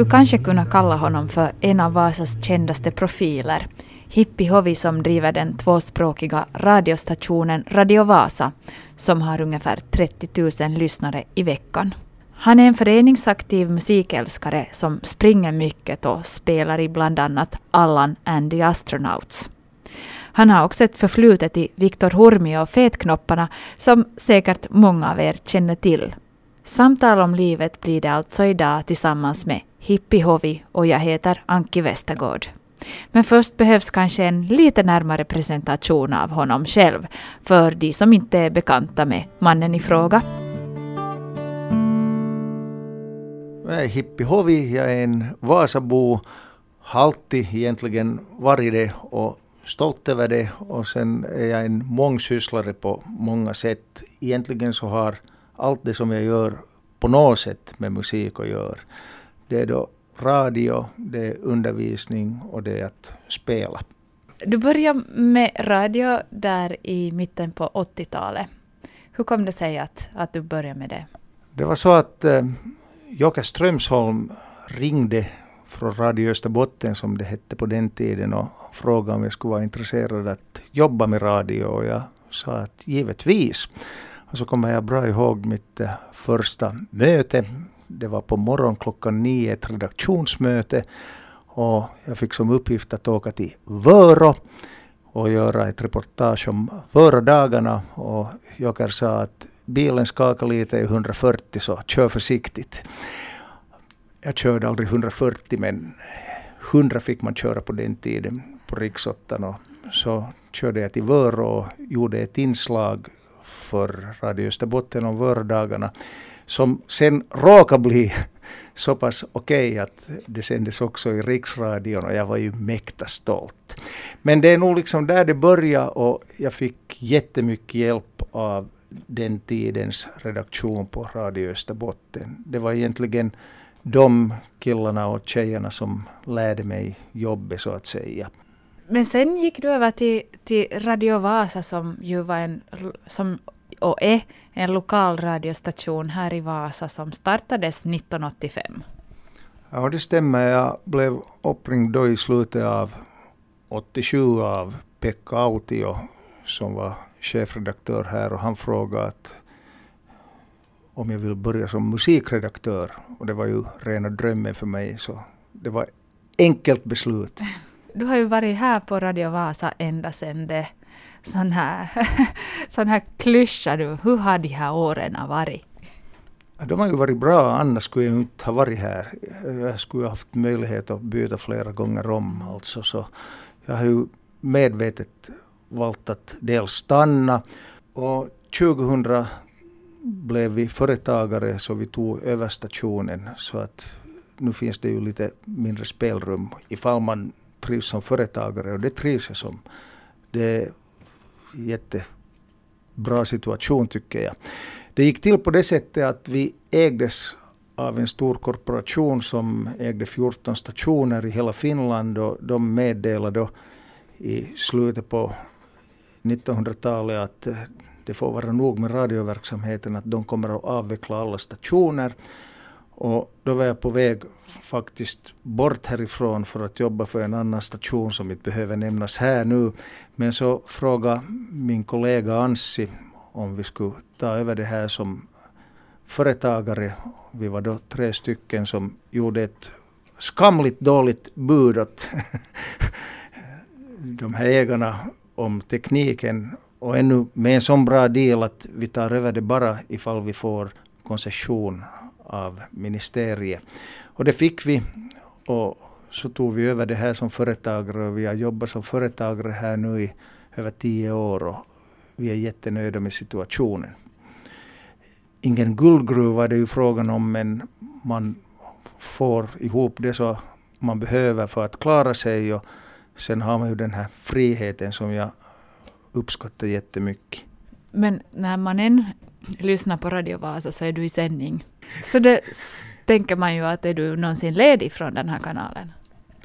skulle kanske kunna kalla honom för en av Vasas kändaste profiler. Hippi Hovi som driver den tvåspråkiga radiostationen Radio Vasa som har ungefär 30 000 lyssnare i veckan. Han är en föreningsaktiv musikälskare som springer mycket och spelar i bland annat Allan and the Astronauts. Han har också ett förflutet i Viktor Hurmi och Fetknopparna som säkert många av er känner till. Samtal om livet blir det alltså idag tillsammans med Hippihovi och jag heter Anki Westergård. Men först behövs kanske en lite närmare presentation av honom själv för de som inte är bekanta med mannen i fråga. Jag är Hippihovi, jag är en Vasabo, har alltid egentligen varit det och stolt över det och sen är jag en mångsysslare på många sätt. Egentligen så har allt det som jag gör på något sätt med musik att göra. Det är då radio, det är undervisning och det är att spela. Du började med radio där i mitten på 80-talet. Hur kom det sig att, att du började med det? Det var så att eh, Jocke Strömsholm ringde från Radio Österbotten som det hette på den tiden och frågade om jag skulle vara intresserad att jobba med radio och jag sa att givetvis. Och så kommer jag bra ihåg mitt eh, första möte. Det var på morgon klockan nio, ett redaktionsmöte. Och jag fick som uppgift att åka till Vörå och göra ett reportage om Vörådagarna. Och Joker sa att bilen skakar lite i 140 så kör försiktigt. Jag körde aldrig 140 men 100 fick man köra på den tiden på riksåttan. Och så körde jag till Vörå och gjorde ett inslag för Radio Österbotten om Vördagarna som sen råkade bli så pass okej okay att det sändes också i riksradion och jag var ju mäkta stolt. Men det är nog liksom där det började och jag fick jättemycket hjälp av den tidens redaktion på Radio Österbotten. Det var egentligen de killarna och tjejerna som lärde mig jobbet så att säga. Men sen gick du över till, till Radio Vasa som ju var en, som och är en lokal radiostation här i Vasa som startades 1985. Ja, det stämmer. Jag blev uppringd då i slutet av 87 av Pekka Autio som var chefredaktör här och han frågade att om jag vill börja som musikredaktör. Och det var ju rena drömmen för mig. Så det var enkelt beslut. Du har ju varit här på Radio Vasa ända sedan det sån här, sån här klyscha du, Hur har de här åren varit? De har ju varit bra, annars skulle jag inte ha varit här. Jag skulle ha haft möjlighet att byta flera gånger om. Alltså, så jag har ju medvetet valt att dels stanna och 2000 blev vi företagare så vi tog över stationen så att nu finns det ju lite mindre spelrum ifall man trivs som företagare och det trivs jag som. Det jättebra situation tycker jag. Det gick till på det sättet att vi ägdes av en stor korporation som ägde 14 stationer i hela Finland och de meddelade då i slutet på 1900-talet att eh, det får vara nog med radioverksamheten, att de kommer att avveckla alla stationer. Och då var jag på väg faktiskt bort härifrån för att jobba för en annan station som inte behöver nämnas här nu. Men så frågade min kollega Anssi om vi skulle ta över det här som företagare. Vi var då tre stycken som gjorde ett skamligt dåligt bud åt de här ägarna om tekniken och ännu med en sån bra deal att vi tar över det bara ifall vi får koncession av ministeriet. Och det fick vi. Och så tog vi över det här som företagare och vi har jobbat som företagare här nu i över tio år och vi är jättenöjda med situationen. Ingen guldgruva är det ju frågan om men man får ihop det så man behöver för att klara sig och sen har man ju den här friheten som jag uppskattar jättemycket. Men när man än lyssnar på Radio Vasa så är du i sändning. Så det tänker man ju att är du någonsin ledig från den här kanalen?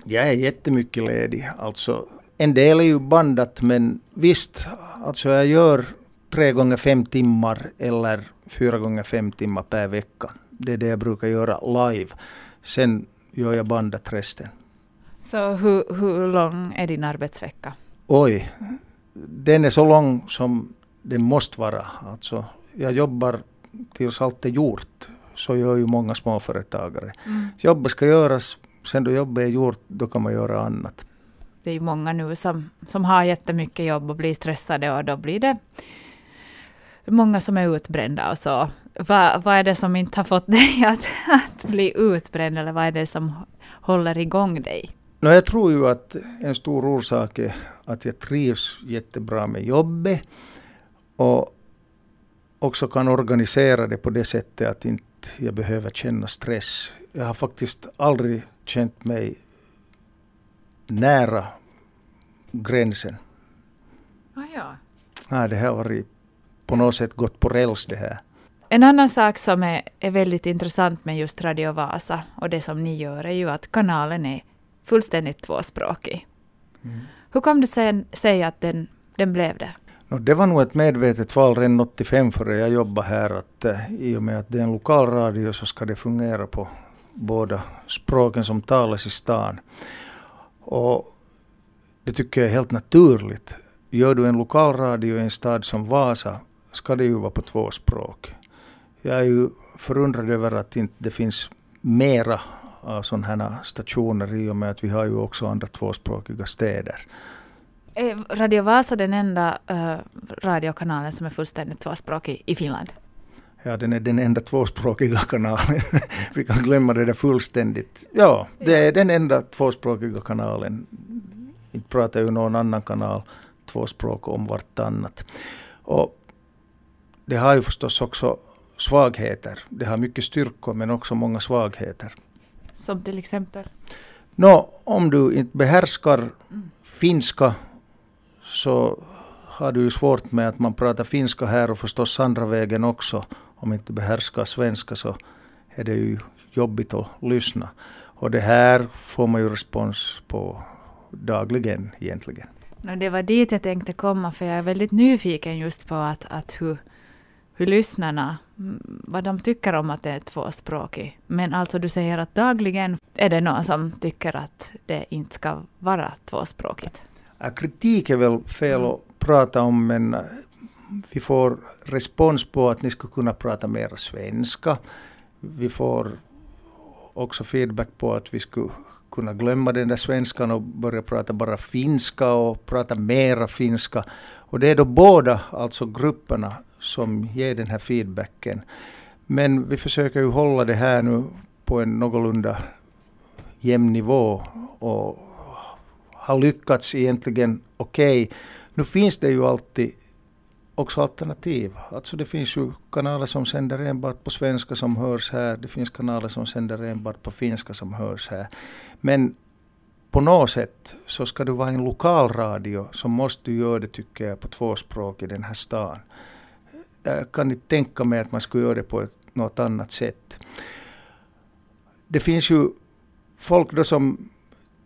Jag är jättemycket ledig. Alltså, en del är ju bandat men visst, alltså jag gör tre gånger fem timmar eller fyra gånger fem timmar per vecka. Det är det jag brukar göra live. Sen gör jag bandet resten. Så hur, hur lång är din arbetsvecka? Oj, den är så lång som den måste vara. Alltså, jag jobbar tills allt är gjort. Så gör ju många småföretagare. Mm. Jobbet ska göras, sen då jobbet är gjort, då kan man göra annat. Det är ju många nu som, som har jättemycket jobb och blir stressade och då blir det många som är utbrända och så. Vad, vad är det som inte har fått dig att, att bli utbränd eller vad är det som håller igång dig? No, jag tror ju att en stor orsak är att jag trivs jättebra med jobbet och också kan organisera det på det sättet att inte jag behöver känna stress. Jag har faktiskt aldrig känt mig nära gränsen. Ah, ja. Nej, det har varit på något sätt gått på räls det här. En annan sak som är, är väldigt intressant med just Radio Vasa och det som ni gör är ju att kanalen är fullständigt tvåspråkig. Mm. Hur kom det sig att den, den blev det? No, det var nog ett medvetet val redan 85 före jag jobbade här att eh, i och med att det är en lokal radio så ska det fungera på båda språken som talas i stan. Och det tycker jag är helt naturligt. Gör du en lokalradio i en stad som Vasa ska det ju vara på två språk. Jag är ju förundrad över att inte det finns mera av sådana här stationer i och med att vi har ju också andra tvåspråkiga städer. Är Radio Vasa den enda uh, radiokanalen som är fullständigt tvåspråkig i Finland? Ja, den är den enda tvåspråkiga kanalen. vi kan glömma det där fullständigt. Ja, det är den enda tvåspråkiga kanalen. Inte pratar ju någon annan kanal tvåspråk om vartannat. Och det har ju förstås också svagheter. Det har mycket styrkor men också många svagheter. Som till exempel? Nå, om du inte behärskar finska så har du ju svårt med att man pratar finska här och förstås andra vägen också. Om inte behärskar svenska så är det ju jobbigt att lyssna. Och det här får man ju respons på dagligen egentligen. Det var dit jag tänkte komma, för jag är väldigt nyfiken just på att, att hur, hur lyssnarna, mm, vad de tycker om att det är tvåspråkigt. Men alltså du säger att dagligen är det någon som tycker att det inte ska vara tvåspråkigt. Kritik är väl fel mm. att prata om, men vi får respons på att ni skulle kunna prata mer svenska. Vi får också feedback på att vi skulle kunna glömma den där svenskan och börja prata bara finska och prata mera finska. Och det är då båda alltså grupperna som ger den här feedbacken. Men vi försöker ju hålla det här nu på en någorlunda jämn nivå och har lyckats egentligen okej. Okay. Nu finns det ju alltid också alternativ. Alltså det finns ju kanaler som sänder enbart på svenska som hörs här. Det finns kanaler som sänder enbart på finska som hörs här. Men på något sätt så ska du vara en lokalradio så måste du göra det tycker jag på två språk i den här stan. Jag kan inte tänka mig att man skulle göra det på ett, något annat sätt. Det finns ju folk då som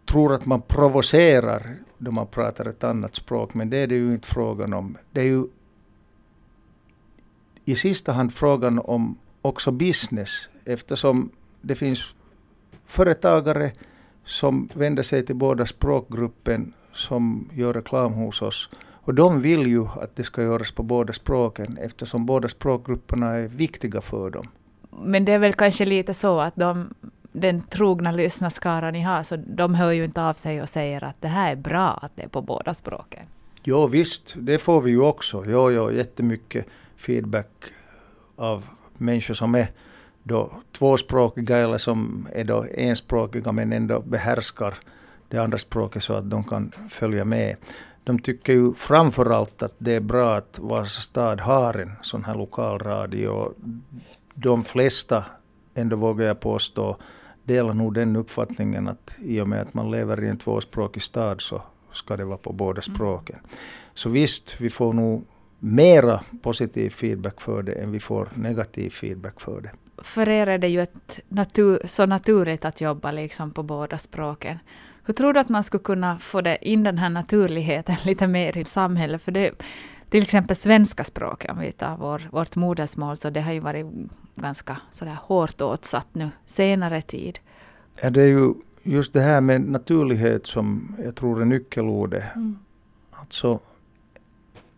tror att man provocerar då man pratar ett annat språk, men det är det ju inte frågan om. Det är ju i sista hand frågan om också business eftersom det finns företagare som vänder sig till båda språkgruppen som gör reklam hos oss. Och de vill ju att det ska göras på båda språken eftersom båda språkgrupperna är viktiga för dem. Men det är väl kanske lite så att de, den trogna lyssnarskara ni har, så de hör ju inte av sig och säger att det här är bra att det är på båda språken. Jo visst, det får vi ju också. Jo, jo, jättemycket feedback av människor som är då tvåspråkiga eller som är då enspråkiga men ändå behärskar det andra språket så att de kan följa med. De tycker ju framförallt att det är bra att Vasa stad har en sån här lokalradio. De flesta, ändå vågar jag påstå, delar nog den uppfattningen att i och med att man lever i en tvåspråkig stad så ska det vara på båda mm. språken. Mm. Så visst, vi får nog mera positiv feedback för det än vi får negativ feedback för det. För er är det ju ett natur, så naturligt att jobba liksom på båda språken. Hur tror du att man skulle kunna få det in den här naturligheten lite mer i samhället? För det, till exempel svenska språket, om vi tar vår, vårt modersmål, så det har ju varit ganska sådär hårt åtsatt nu senare tid. Ja, det är ju just det här med naturlighet som jag tror är nyckelordet. Mm. Alltså,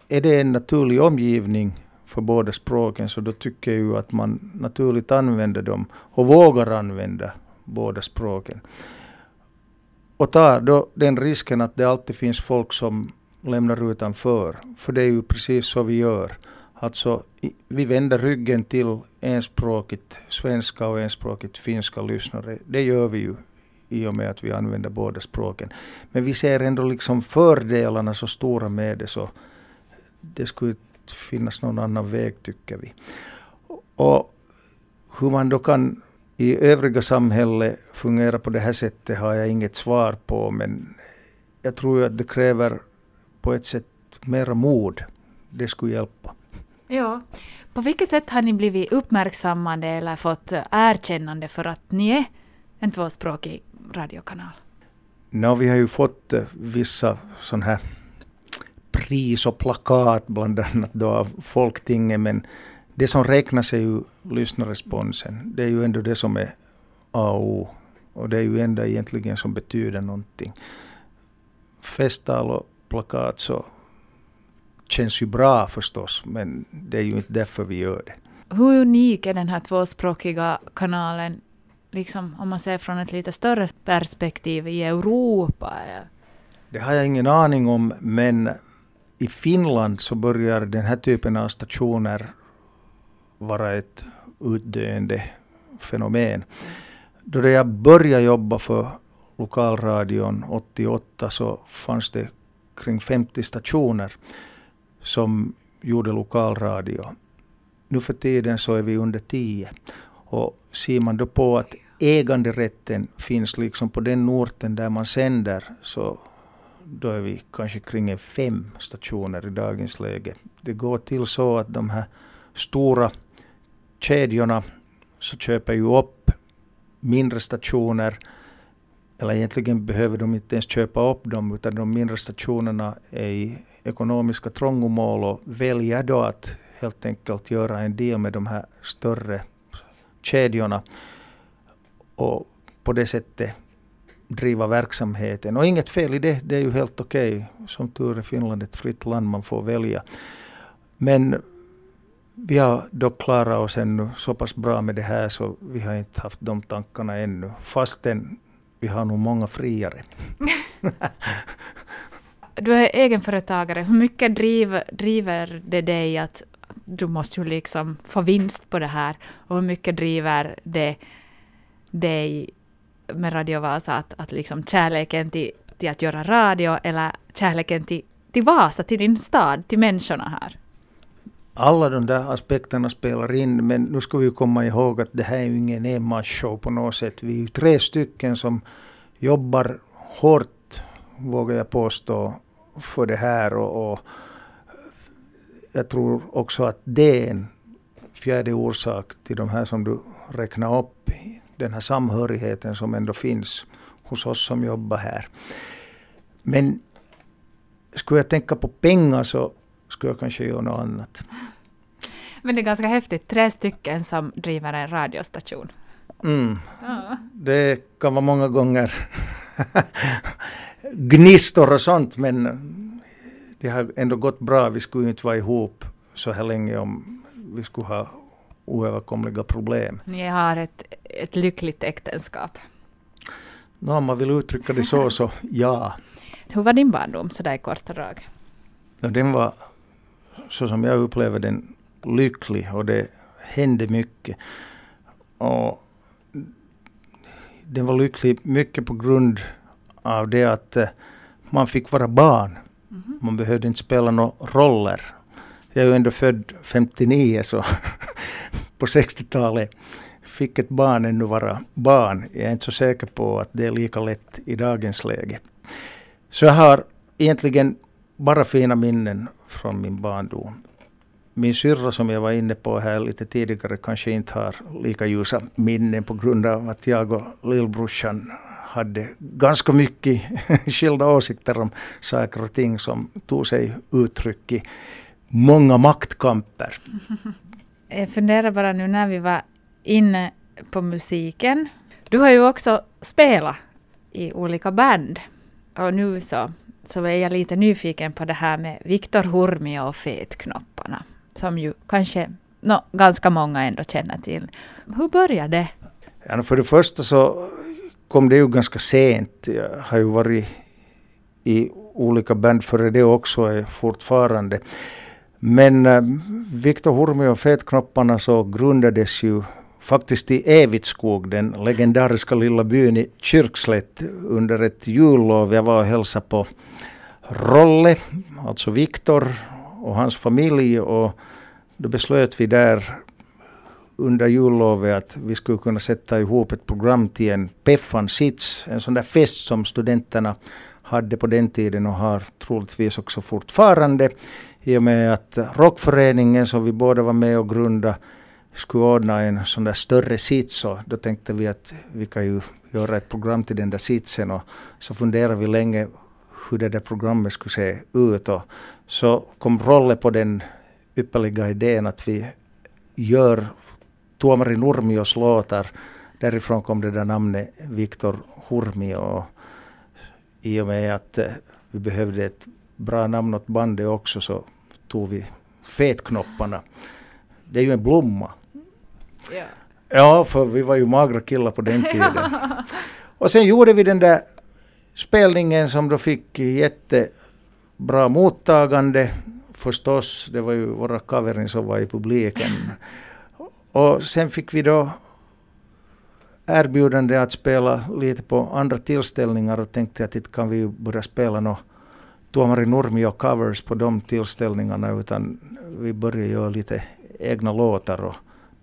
är det en naturlig omgivning för båda språken så då tycker jag ju att man naturligt använder dem och vågar använda båda språken. Och tar då den risken att det alltid finns folk som lämnar utanför. För det är ju precis så vi gör. Alltså, vi vänder ryggen till enspråkigt svenska och enspråkigt finska lyssnare. Det gör vi ju i och med att vi använder båda språken. Men vi ser ändå liksom fördelarna så stora med det så det skulle finnas någon annan väg tycker vi. Och hur man då kan i övriga samhället fungera på det här sättet har jag inget svar på men jag tror att det kräver på ett sätt mera mod. Det skulle hjälpa. Ja. På vilket sätt har ni blivit uppmärksammade eller fått erkännande för att ni är en tvåspråkig radiokanal? No, vi har ju fått eh, vissa sådana här pris och plakat bland annat då av Folktinget men det som räknas är ju lyssnarresponsen. Det är ju ändå det som är A och O. Och det är ju enda egentligen som betyder någonting. Festtal och plakat så känns ju bra förstås men det är ju inte därför vi gör det. Hur unik är den här tvåspråkiga kanalen liksom, om man ser från ett lite större perspektiv i Europa? Det har jag ingen aning om, men i Finland så börjar den här typen av stationer vara ett utdöende fenomen. Då jag började jobba för lokalradion 88 så fanns det kring 50 stationer som gjorde lokalradio. Nu för tiden så är vi under 10. Och ser man då på att äganderätten finns liksom på den orten där man sänder så då är vi kanske kring fem stationer i dagens läge. Det går till så att de här stora kedjorna så köper ju upp mindre stationer eller egentligen behöver de inte ens köpa upp dem utan de mindre stationerna är i ekonomiska trångmål och väljer då att helt enkelt göra en deal med de här större kedjorna och på det sättet driva verksamheten. Och inget fel i det, det är ju helt okej. Okay. Som tur är Finland ett fritt land, man får välja. Men vi har dock klarat oss ännu så pass bra med det här så vi har inte haft de tankarna ännu. Fastän vi har nog många friare. du är egenföretagare. Hur mycket driv, driver det dig att du måste ju liksom få vinst på det här? Och hur mycket driver det dig med Radio Vasa att, att liksom kärleken till, till att göra radio eller kärleken till, till Vasa, till din stad, till människorna här? Alla de där aspekterna spelar in, men nu ska vi komma ihåg att det här är ju ingen enmansshow på något sätt. Vi är ju tre stycken som jobbar hårt, vågar jag påstå, för det här. Och, och jag tror också att det är en fjärde orsak till de här som du räknar upp den här samhörigheten som ändå finns hos oss som jobbar här. Men skulle jag tänka på pengar så skulle jag kanske göra något annat. Men det är ganska häftigt, tre stycken som driver en radiostation. Mm. Ja. Det kan vara många gånger gnistor och sånt men det har ändå gått bra. Vi skulle inte vara ihop så här länge om vi skulle ha oöverkomliga problem. Ni har ett, ett lyckligt äktenskap. No, om man vill uttrycka det så, så ja. Hur var din barndom, sådär i korta drag? Ja, den var, så som jag upplever den, lycklig och det hände mycket. Och den var lycklig mycket på grund av det att eh, man fick vara barn. Mm -hmm. Man behövde inte spela några roller. Jag är ju ändå född 59 så på 60-talet fick ett barn ännu vara barn. Jag är inte så säker på att det är lika lätt i dagens läge. Så jag har egentligen bara fina minnen från min barndom. Min syrra som jag var inne på här lite tidigare kanske inte har lika ljusa minnen på grund av att jag och lillbrorsan hade ganska mycket skilda åsikter om saker och ting som tog sig uttryck i många maktkamper. Jag funderar bara nu när vi var inne på musiken. Du har ju också spelat i olika band. Och nu så, så är jag lite nyfiken på det här med Viktor Hurmio och Fetknopparna. Som ju kanske no, ganska många ändå känner till. Hur började det? Ja, för det första så kom det ju ganska sent. Jag har ju varit i olika band före det också, är fortfarande. Men äh, Viktor Hurmi och Fetknopparna så grundades ju faktiskt i Evitskog, den legendariska lilla byn i Kyrkslätt under ett jullov. Jag var och hälsade på Rolle, alltså Viktor och hans familj och då beslöt vi där under jullovet att vi skulle kunna sätta ihop ett program till en Peffan Sits, en sån där fest som studenterna hade på den tiden och har troligtvis också fortfarande. I och med att rockföreningen som vi båda var med och grundade skulle ordna en sån där större sits och då tänkte vi att vi kan ju göra ett program till den där sitsen och så funderade vi länge hur det där programmet skulle se ut och så kom Rolle på den ypperliga idén att vi gör Tuomari Nurmios låtar. Därifrån kom det där namnet Viktor Hurmio. Och I och med att eh, vi behövde ett bra namn åt bandet också så tog vi Fetknopparna. Det är ju en blomma. Ja. ja, för vi var ju magra killar på den tiden. och sen gjorde vi den där spelningen som då fick jättebra mottagande. Förstås, det var ju våra coverin som var i publiken. Och sen fick vi då erbjudande att spela lite på andra tillställningar och tänkte att inte kan vi börja spela något Tuomari Nurmio covers på de tillställningarna utan vi började göra lite egna låtar och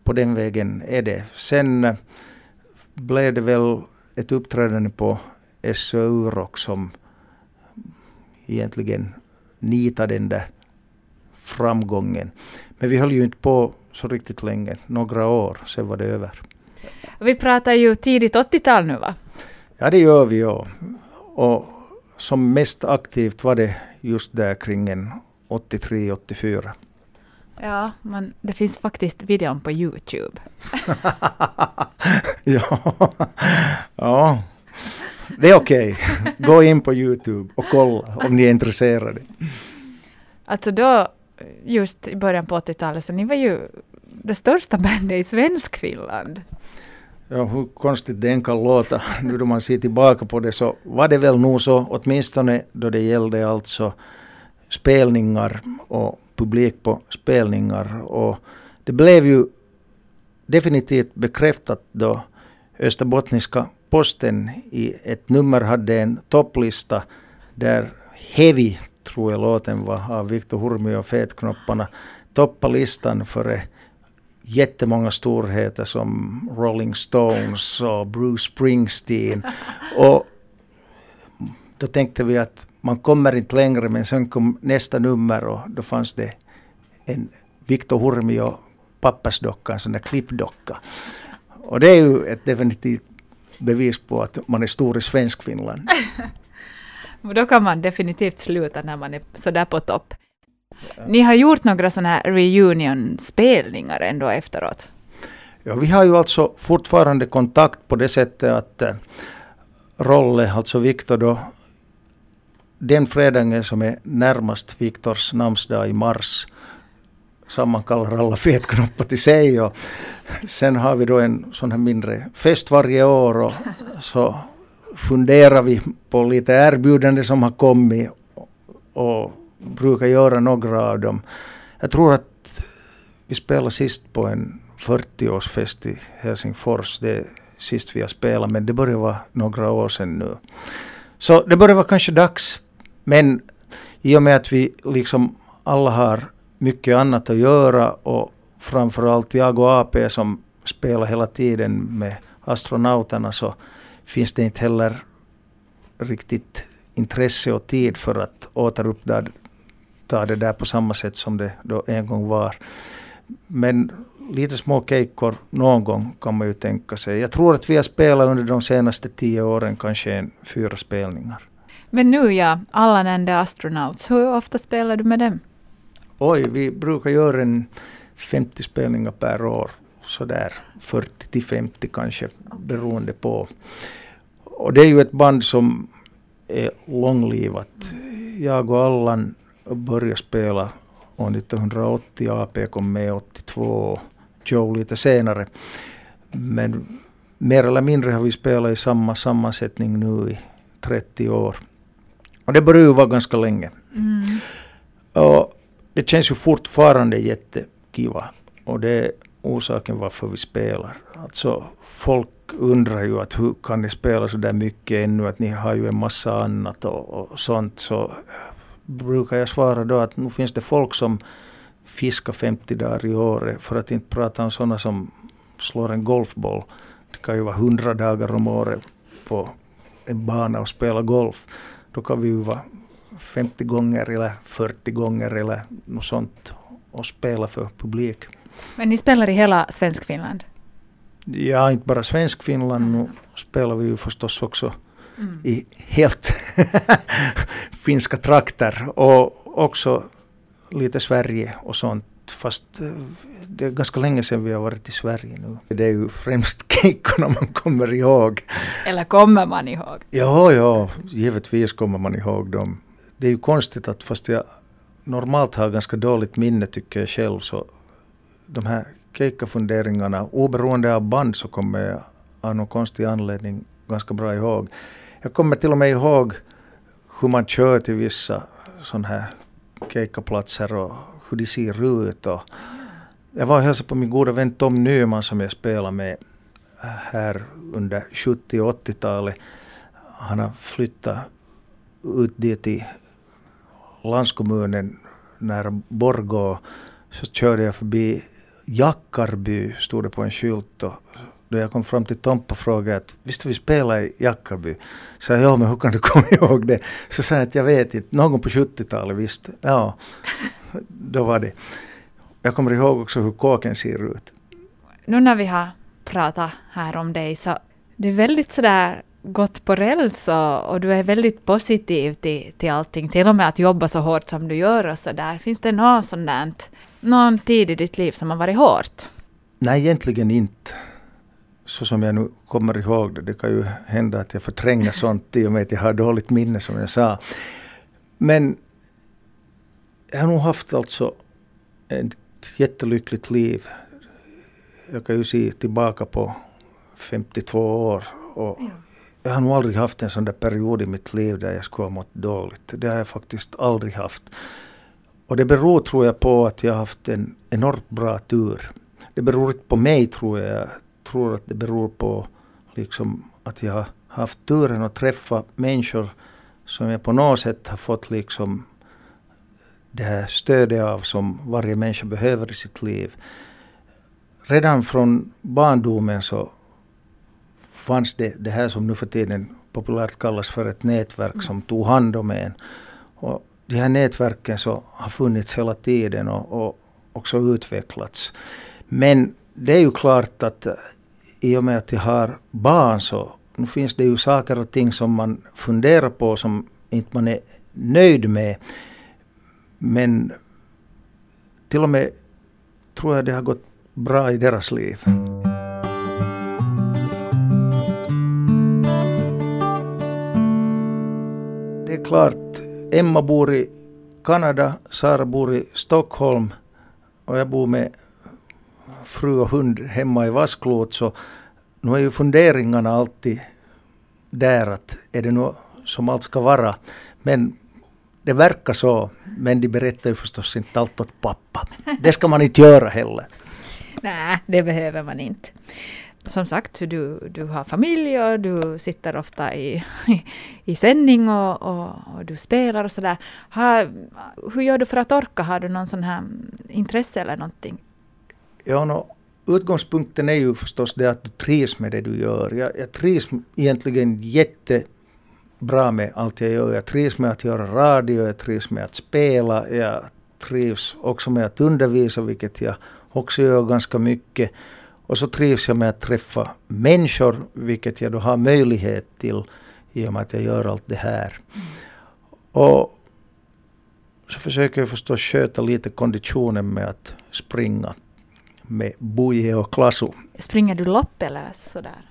på den vägen är det. Sen blev det väl ett uppträdande på SOU Rock som egentligen nitade den där framgången. Men vi höll ju inte på så riktigt länge, några år, sen var det över. Vi pratar ju tidigt 80-tal nu va? Ja det gör vi ja. Och som mest aktivt var det just där kring 83-84. Ja, men det finns faktiskt videon på Youtube. ja. ja, det är okej. Okay. Gå in på Youtube och kolla om ni är intresserade. Alltså då, just i början på 80-talet, så ni var ju det största bandet i Svenskfinland. Ja, hur konstigt det än kan låta nu då man ser tillbaka på det så var det väl nog så, åtminstone då det gällde alltså spelningar och publik på spelningar. Och det blev ju definitivt bekräftat då Österbottniska Posten i ett nummer hade en topplista där Heavy, tror jag låten var, av Viktor Hurmi och Fetknopparna toppade listan före jättemånga storheter som Rolling Stones och Bruce Springsteen. Och då tänkte vi att man kommer inte längre men sen kom nästa nummer och då fanns det en Victor Hurmio pappersdocka, en sån där klippdocka. Och det är ju ett definitivt bevis på att man är stor i Svenskfinland. då kan man definitivt sluta när man är sådär på topp. Ni har gjort några sådana här reunion-spelningar ändå efteråt? Ja, vi har ju alltså fortfarande kontakt på det sättet att äh, Rolle, alltså Viktor då, den fredagen som är närmast Viktors namnsdag i mars sammankallar alla fetknoppar till sig. Och sen har vi då en sån här mindre fest varje år och så funderar vi på lite erbjudanden som har kommit och brukar göra några av dem. Jag tror att vi spelade sist på en 40-årsfest i Helsingfors. Det är sist vi har spelat, men det börjar vara några år sedan nu. Så det börjar vara kanske dags. Men i och med att vi liksom alla har mycket annat att göra och framförallt jag och AP som spelar hela tiden med astronauterna så finns det inte heller riktigt intresse och tid för att återuppta det där på samma sätt som det då en gång var. Men lite små kejkor någon gång kan man ju tänka sig. Jag tror att vi har spelat under de senaste tio åren kanske en fyra spelningar. Men nu ja, Allan and the Astronauts, hur ofta spelar du med dem? Oj, vi brukar göra en 50 spelningar per år. Sådär 40 till 50 kanske beroende på. Och det är ju ett band som är långlivat. Jag och Allan började spela år 1980, AP kom med 82, Joe lite senare. Men mer eller mindre har vi spelat i samma sammansättning nu i 30 år. Och det börjar ju vara ganska länge. Mm. Och det känns ju fortfarande jättekiva. Och det är orsaken varför vi spelar. Alltså folk undrar ju att hur kan ni spela så där mycket ännu, att ni har ju en massa annat och, och sånt. Så brukar jag svara då att nu finns det folk som fiskar 50 dagar i året, för att inte prata om sådana som slår en golfboll. Det kan ju vara 100 dagar om året på en bana och spela golf. Då kan vi ju vara 50 gånger eller 40 gånger eller något sånt och spela för publik. Men ni spelar i hela Svenskfinland? Ja, inte bara Svenskfinland. Nu spelar vi ju förstås också mm. i helt finska trakter och också lite Sverige och sånt. Fast eh, det är ganska länge sedan vi har varit i Sverige nu. Det är ju främst kejkorna man kommer ihåg. Eller kommer man ihåg? Ja, ja, givetvis kommer man ihåg dem. Det är ju konstigt att fast jag normalt har ganska dåligt minne tycker jag själv så de här keikkafunderingarna, oberoende av band så kommer jag av någon konstig anledning ganska bra ihåg. Jag kommer till och med ihåg hur man kör till vissa sådana här keikkaplatser och hur de ser ut. Och jag var och hälsade på min goda vän Tom Nyman som jag spelade med äh, här under 70 och 80-talet. Han har flyttat ut dit till landskommunen nära Borgå. Så körde jag förbi Jackarby, stod det på en skylt. Och då jag kom fram till Tompa och frågade att visst vi spelade i Jackarby? Så jag, ja men hur kan du komma ihåg det? Så sa jag att jag vet inte, någon på 70-talet visst. Ja, då var det. Jag kommer ihåg också hur kåken ser ut. Nu när vi har pratat här om dig så du är väldigt sådär gått på räls och, och, du är väldigt positiv till, till allting, till och med att jobba så hårt som du gör och så där. Finns det något sådant, någon tid i ditt liv som har varit hårt? Nej, egentligen inte så som jag nu kommer ihåg det. Det kan ju hända att jag förtränger sånt i och med att jag har dåligt minne som jag sa. Men jag har nog haft alltså ett jättelyckligt liv. Jag kan ju se tillbaka på 52 år och jag har nog aldrig haft en sån där period i mitt liv där jag skulle ha mått dåligt. Det har jag faktiskt aldrig haft. Och det beror tror jag på att jag har haft en enormt bra tur. Det beror inte på mig tror jag tror att det beror på liksom att jag har haft turen att träffa människor som jag på något sätt har fått liksom det här stödet av som varje människa behöver i sitt liv. Redan från barndomen så fanns det det här som nu för tiden populärt kallas för ett nätverk som tog hand om en. Och de här nätverken så har funnits hela tiden och, och också utvecklats. Men det är ju klart att i och med att jag har barn så nu finns det ju saker och ting som man funderar på som inte man är nöjd med. Men till och med tror jag det har gått bra i deras liv. Det är klart, Emma bor i Kanada, Sara bor i Stockholm och jag bor med fru och hund hemma i Vasklot så nu är ju funderingarna alltid där att är det nu som allt ska vara. Men det verkar så, men de berättar ju förstås inte allt åt pappa. Det ska man inte göra heller. Nej, det behöver man inte. Som sagt, du, du har familj och du sitter ofta i, i, sändning och, och, och, du spelar och sådär. Hur gör du för att orka? Har du någon sån här intresse eller någonting? Ja, no, utgångspunkten är ju förstås det att du trivs med det du gör. Jag, jag trivs egentligen jättebra med allt jag gör. Jag trivs med att göra radio, jag trivs med att spela, jag trivs också med att undervisa, vilket jag också gör ganska mycket. Och så trivs jag med att träffa människor, vilket jag då har möjlighet till i och med att jag gör allt det här. Och så försöker jag förstås sköta lite konditionen med att springa med Buje och Klasu. Springer du lopp eller sådär?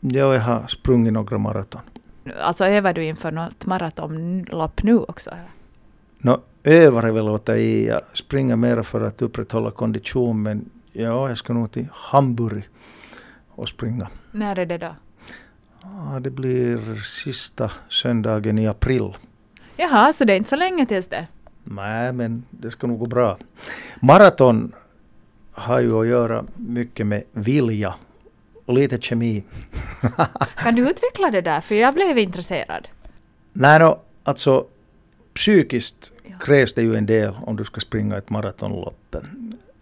Ja, jag har sprungit några maraton. Alltså övar du inför något maratonlopp nu också? Eller? Nå, övar är väl åt i. Jag springer mera för att upprätthålla kondition men ja, jag ska nog till Hamburg och springa. När är det då? Ja, det blir sista söndagen i april. Jaha, så det är inte så länge tills det? Nej, men det ska nog gå bra. Maraton har ju att göra mycket med vilja och lite kemi. kan du utveckla det där? För jag blev intresserad. Nej, no, alltså psykiskt ja. krävs det ju en del om du ska springa ett maratonlopp.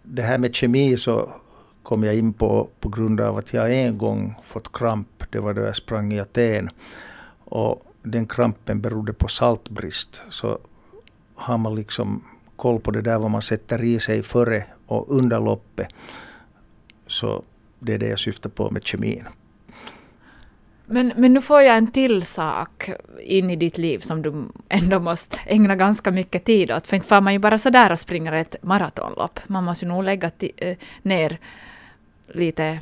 Det här med kemi så kom jag in på på grund av att jag en gång fått kramp. Det var då jag sprang i Aten. Och den krampen berodde på saltbrist. Så har man liksom koll på det där vad man sätter i sig före och under loppet. Så det är det jag syftar på med kemin. Men, men nu får jag en till sak in i ditt liv som du ändå måste ägna ganska mycket tid åt. För inte får man ju bara sådär och springer ett maratonlopp. Man måste ju nog lägga eh, ner lite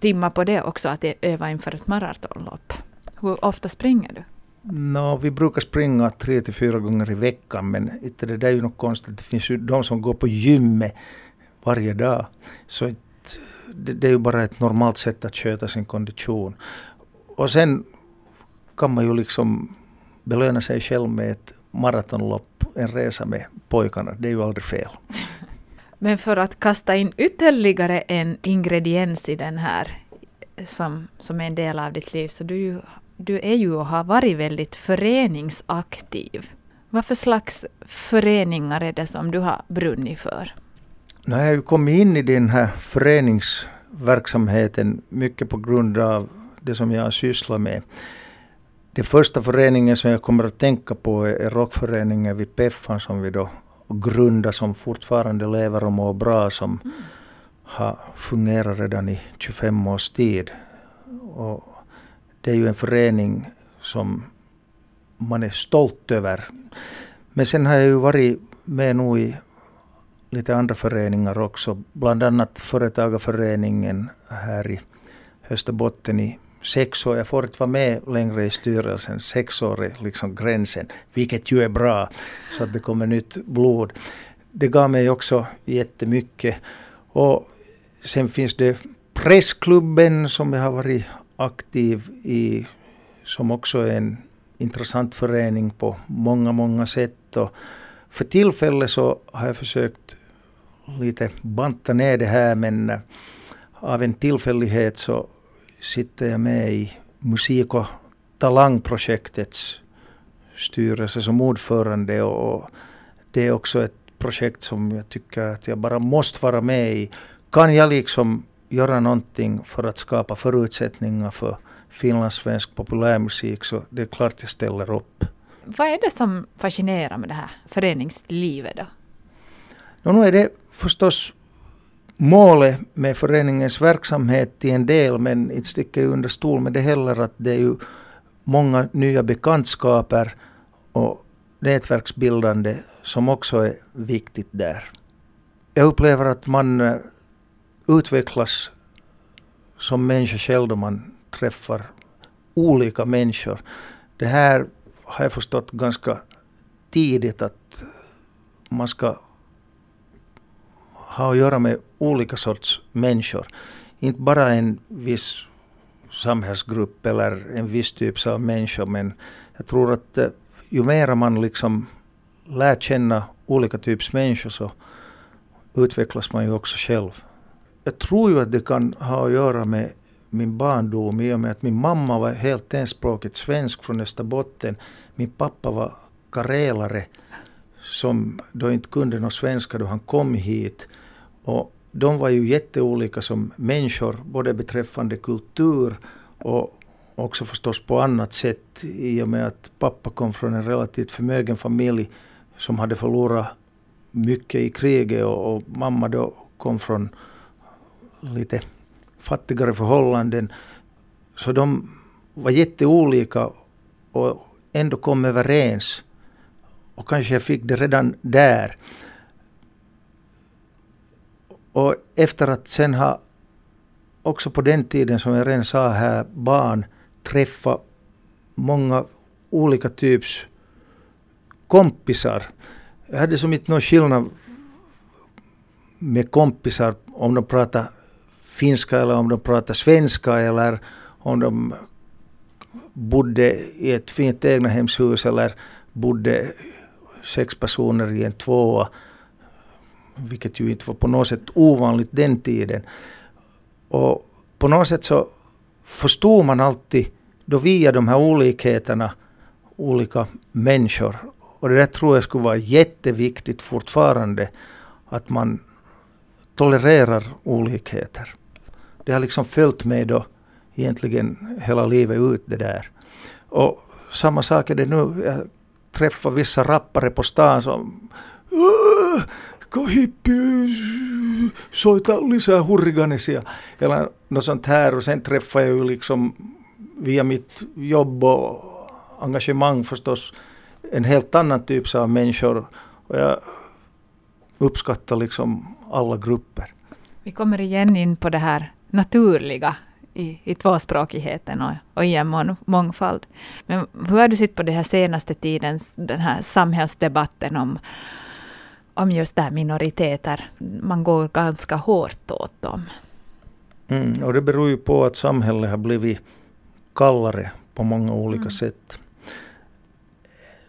timmar på det också, att öva inför ett maratonlopp. Hur ofta springer du? No, vi brukar springa tre till fyra gånger i veckan men inte det där är ju något konstigt. Det finns ju de som går på gymmet varje dag. Så det, det är ju bara ett normalt sätt att sköta sin kondition. Och sen kan man ju liksom belöna sig själv med ett maratonlopp, en resa med pojkarna. Det är ju aldrig fel. Men för att kasta in ytterligare en ingrediens i den här som, som är en del av ditt liv, så du, du är ju och har varit väldigt föreningsaktiv. Vad för slags föreningar är det som du har brunnit för? Har jag kommit in i den här föreningsverksamheten mycket på grund av det som jag sysslar med. Den första föreningen som jag kommer att tänka på är rockföreningen vid Peffan som vi då grundade som fortfarande lever och mår bra som mm. har fungerat redan i 25 års tid. Och det är ju en förening som man är stolt över. Men sen har jag ju varit med nu i lite andra föreningar också. Bland annat Företagarföreningen här i Österbotten i sex år. Jag får inte vara med längre i styrelsen. Sex år är liksom gränsen, vilket ju är bra. Så att det kommer nytt blod. Det gav mig också jättemycket. Och sen finns det Pressklubben som jag har varit aktiv i. Som också är en intressant förening på många, många sätt. Och för tillfället så har jag försökt lite banta ner det här men av en tillfällighet så sitter jag med i musik och talangprojektets styrelse som ordförande och det är också ett projekt som jag tycker att jag bara måste vara med i. Kan jag liksom göra någonting för att skapa förutsättningar för finlandssvensk populärmusik så det är klart jag ställer upp. Vad är det som fascinerar med det här föreningslivet då? No, nu är det förstås målet med föreningens verksamhet till en del, men inte sticker jag under stol med det heller att det är ju många nya bekantskaper och nätverksbildande som också är viktigt där. Jag upplever att man eh, utvecklas som människa själv då man träffar olika människor. Det här har jag förstått ganska tidigt att man ska ha att göra med olika sorts människor. Inte bara en viss samhällsgrupp eller en viss typ av människor men jag tror att eh, ju mer man liksom lär känna olika typs människor så utvecklas man ju också själv. Jag tror ju att det kan ha att göra med min barndom i och med att min mamma var helt enspråkigt svensk från Österbotten. Min pappa var karelare som då inte kunde någon svenska då han kom hit. Och de var ju jätteolika som människor, både beträffande kultur och också förstås på annat sätt i och med att pappa kom från en relativt förmögen familj som hade förlorat mycket i kriget och, och mamma då kom från lite fattigare förhållanden. Så de var jätteolika och ändå kom överens. Och kanske jag fick det redan där. Och efter att sen ha också på den tiden som jag redan sa här barn träffa många olika typs kompisar. Jag hade som inte någon skillnad med kompisar om de pratar finska eller om de pratar svenska eller om de bodde i ett fint egnahemshus eller bodde sex personer i en tvåa. Vilket ju inte var på något sätt ovanligt den tiden. Och på något sätt så förstod man alltid då via de här olikheterna olika människor. Och det där tror jag skulle vara jätteviktigt fortfarande. Att man tolererar olikheter. Det har liksom följt med då egentligen hela livet ut det där. Och samma sak är det nu. Jag träffa vissa rappare på stan som äh, hippi, soita lisää hurriganisia. Eller något sånt här. Och sen träffar jag ju liksom via mitt jobb och engagemang förstås en helt annan typ av människor. Och jag uppskattar liksom alla grupper. Vi kommer igen in på det här naturliga i, i tvåspråkigheten och, och i en mångfald. Men hur har du sett på den här senaste tidens den här samhällsdebatten om, om just där minoriteter? Man går ganska hårt åt dem. Mm, och det beror ju på att samhället har blivit kallare på många olika mm. sätt.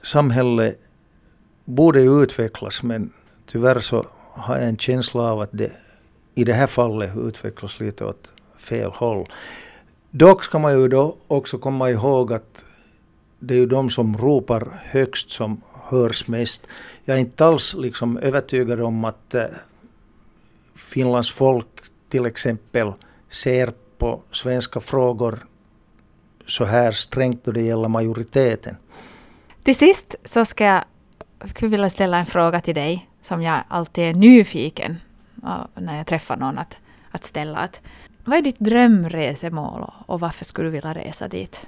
Samhället borde ju utvecklas men tyvärr så har jag en känsla av att det i det här fallet utvecklas lite åt fel håll. Dock ska man ju då också komma ihåg att det är ju de som ropar högst som hörs mest. Jag är inte alls liksom övertygad om att eh, Finlands folk till exempel ser på svenska frågor så här strängt då det gäller majoriteten. Till sist så ska jag vilja ställa en fråga till dig som jag alltid är nyfiken när jag träffar någon att, att ställa. Att, vad är ditt drömresemål och varför skulle du vilja resa dit?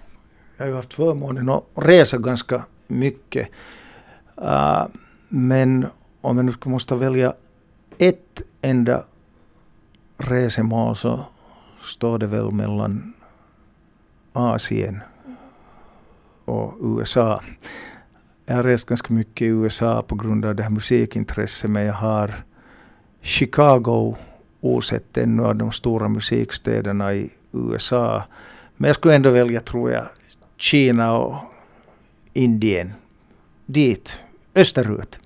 Jag har ju haft förmånen att resa ganska mycket. Uh, men om jag nu måste välja ett enda resemål så står det väl mellan Asien och USA. Jag har rest ganska mycket i USA på grund av det här musikintresset men jag har Chicago osett ännu av de stora musikstäderna i USA. Men jag skulle ändå välja, tror jag, Kina och Indien. Dit, österut.